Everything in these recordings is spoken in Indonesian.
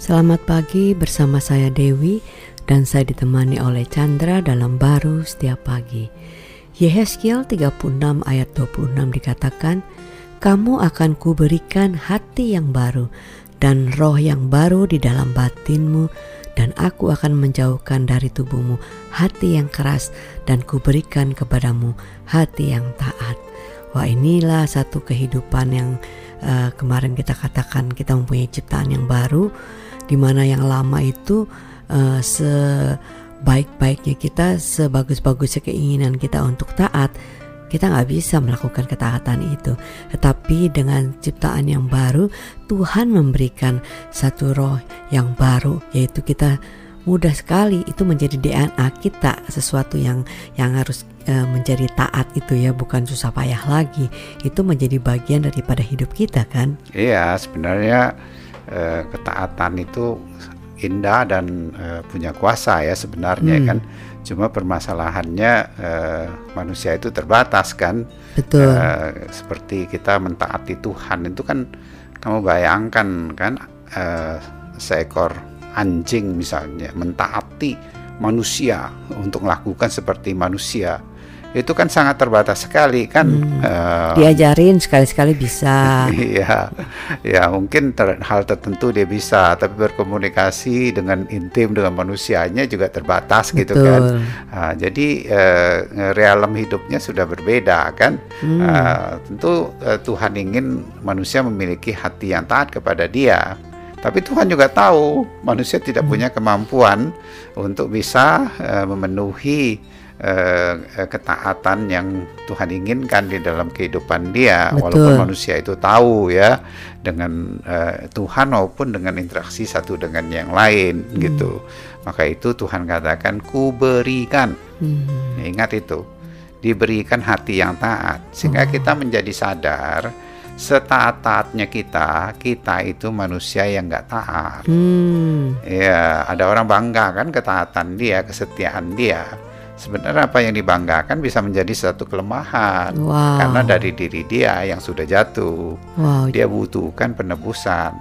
Selamat pagi bersama saya Dewi dan saya ditemani oleh Chandra dalam baru setiap pagi. Yehezkiel 36 ayat 26 dikatakan, Kamu akan kuberikan hati yang baru dan roh yang baru di dalam batinmu dan aku akan menjauhkan dari tubuhmu hati yang keras dan kuberikan kepadamu hati yang taat. Wah inilah satu kehidupan yang uh, kemarin kita katakan kita mempunyai ciptaan yang baru di mana yang lama itu uh, sebaik-baiknya kita, sebagus-bagusnya keinginan kita untuk taat, kita nggak bisa melakukan ketaatan itu. Tetapi dengan ciptaan yang baru, Tuhan memberikan satu roh yang baru, yaitu kita mudah sekali itu menjadi DNA kita sesuatu yang yang harus e, menjadi taat itu ya bukan susah payah lagi itu menjadi bagian daripada hidup kita kan iya sebenarnya eh, ketaatan itu indah dan eh, punya kuasa ya sebenarnya hmm. kan. Cuma permasalahannya eh, manusia itu terbatas kan. Betul. Eh, seperti kita mentaati Tuhan itu kan kamu bayangkan kan eh, seekor anjing misalnya mentaati manusia untuk melakukan seperti manusia itu kan sangat terbatas sekali kan hmm. uh, diajarin sekali-sekali bisa iya ya mungkin ter, hal tertentu dia bisa tapi berkomunikasi dengan intim dengan manusianya juga terbatas Betul. gitu kan uh, jadi uh, realem hidupnya sudah berbeda kan hmm. uh, tentu uh, Tuhan ingin manusia memiliki hati yang taat kepada dia tapi Tuhan juga tahu manusia tidak punya kemampuan untuk bisa uh, memenuhi eh, ketaatan yang Tuhan inginkan di dalam kehidupan dia Betul. walaupun manusia itu tahu ya dengan eh, Tuhan maupun dengan interaksi satu dengan yang lain hmm. gitu maka itu Tuhan katakan ku berikan hmm. ingat itu diberikan hati yang taat sehingga oh. kita menjadi sadar setaat-taatnya kita, kita itu manusia yang nggak taat. Hmm. Ya, ada orang bangga kan ketaatan dia, kesetiaan dia sebenarnya apa yang dibanggakan bisa menjadi satu kelemahan wow. karena dari diri dia yang sudah jatuh wow. dia butuhkan penebusan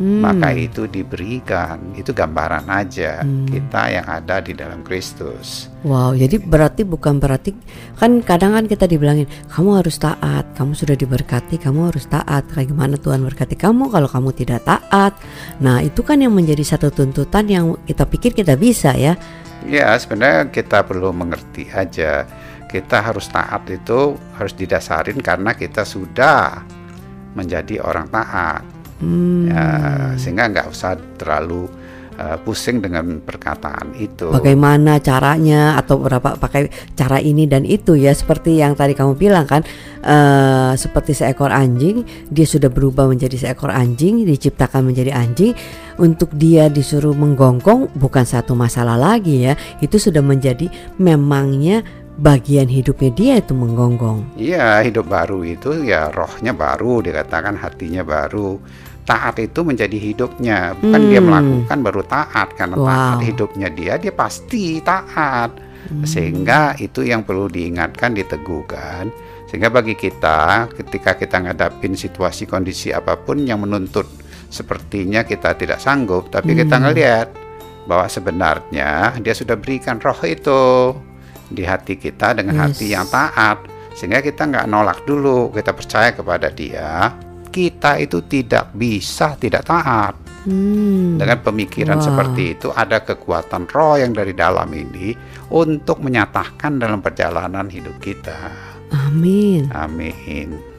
hmm. maka itu diberikan itu gambaran aja hmm. kita yang ada di dalam Kristus wow jadi berarti bukan berarti kan kadang kan kita dibilangin kamu harus taat kamu sudah diberkati kamu harus taat kayak gimana Tuhan berkati kamu kalau kamu tidak taat nah itu kan yang menjadi satu tuntutan yang kita pikir kita bisa ya Ya, sebenarnya kita perlu mengerti aja. Kita harus taat itu harus didasarin karena kita sudah menjadi orang taat. Hmm. Ya, sehingga nggak usah terlalu uh, pusing dengan perkataan itu. Bagaimana caranya atau berapa pakai cara ini dan itu ya seperti yang tadi kamu bilang kan uh, seperti seekor anjing dia sudah berubah menjadi seekor anjing diciptakan menjadi anjing untuk dia disuruh menggonggong bukan satu masalah lagi ya itu sudah menjadi memangnya bagian hidupnya dia itu menggonggong. Iya, hidup baru itu ya rohnya baru, dikatakan hatinya baru taat itu menjadi hidupnya bukan hmm. dia melakukan baru taat karena wow. taat hidupnya dia dia pasti taat hmm. sehingga itu yang perlu diingatkan diteguhkan sehingga bagi kita ketika kita ngadapin situasi kondisi apa pun yang menuntut sepertinya kita tidak sanggup tapi hmm. kita ngelihat bahwa sebenarnya dia sudah berikan roh itu di hati kita dengan yes. hati yang taat sehingga kita nggak nolak dulu kita percaya kepada dia kita itu tidak bisa tidak taat. Hmm. Dengan pemikiran wow. seperti itu ada kekuatan roh yang dari dalam ini untuk menyatakan dalam perjalanan hidup kita. Amin. Amin.